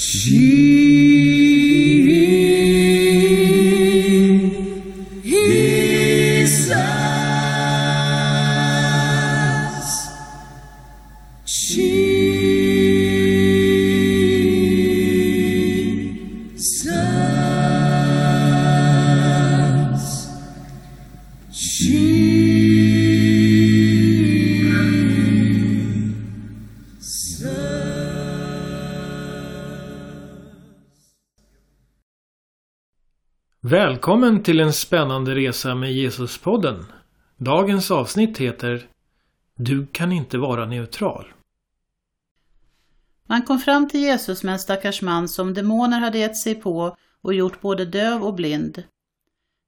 sim Välkommen till en spännande resa med Jesuspodden. Dagens avsnitt heter Du kan inte vara neutral. Man kom fram till Jesus med en stackars man som demoner hade gett sig på och gjort både döv och blind.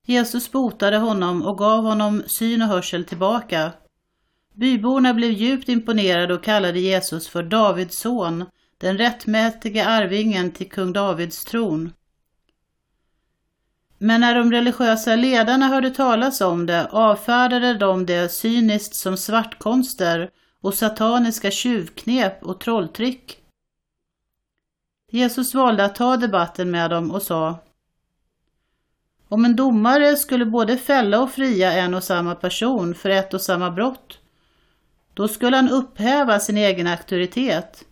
Jesus botade honom och gav honom syn och hörsel tillbaka. Byborna blev djupt imponerade och kallade Jesus för Davids son, den rättmätiga arvingen till kung Davids tron. Men när de religiösa ledarna hörde talas om det avfärdade de det cyniskt som svartkonster och sataniska tjuvknep och trolltrick. Jesus valde att ta debatten med dem och sa Om en domare skulle både fälla och fria en och samma person för ett och samma brott, då skulle han upphäva sin egen auktoritet.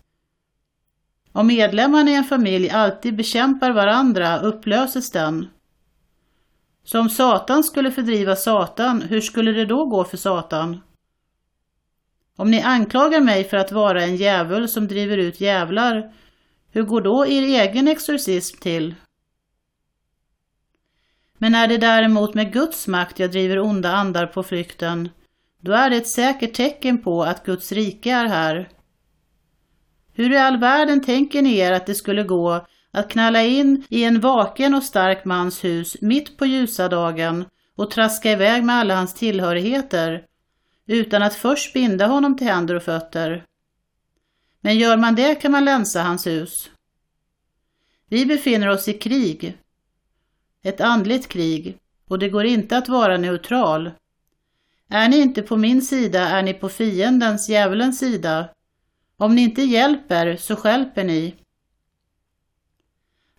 Om medlemmarna i en familj alltid bekämpar varandra upplöses den. Så om Satan skulle fördriva Satan, hur skulle det då gå för Satan? Om ni anklagar mig för att vara en djävul som driver ut djävlar, hur går då er egen exorcism till? Men är det däremot med Guds makt jag driver onda andar på flykten, då är det ett säkert tecken på att Guds rike är här. Hur i all världen tänker ni er att det skulle gå att knalla in i en vaken och stark mans hus mitt på ljusa dagen och traska iväg med alla hans tillhörigheter, utan att först binda honom till händer och fötter. Men gör man det kan man länsa hans hus. Vi befinner oss i krig, ett andligt krig, och det går inte att vara neutral. Är ni inte på min sida är ni på fiendens, djävulens sida. Om ni inte hjälper så skälper ni.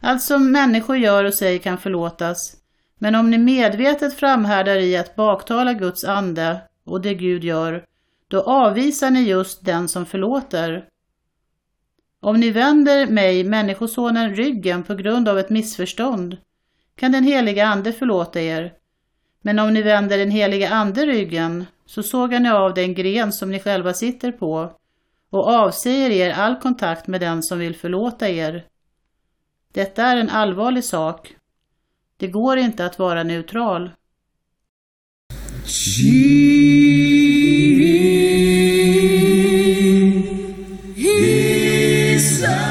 Allt som människor gör och säger kan förlåtas, men om ni medvetet framhärdar i att baktala Guds ande och det Gud gör, då avvisar ni just den som förlåter. Om ni vänder mig, Människosonen, ryggen på grund av ett missförstånd, kan den heliga Ande förlåta er. Men om ni vänder den heliga Ande ryggen, så sågar ni av den gren som ni själva sitter på och avsäger er all kontakt med den som vill förlåta er. Detta är en allvarlig sak. Det går inte att vara neutral. Jesus.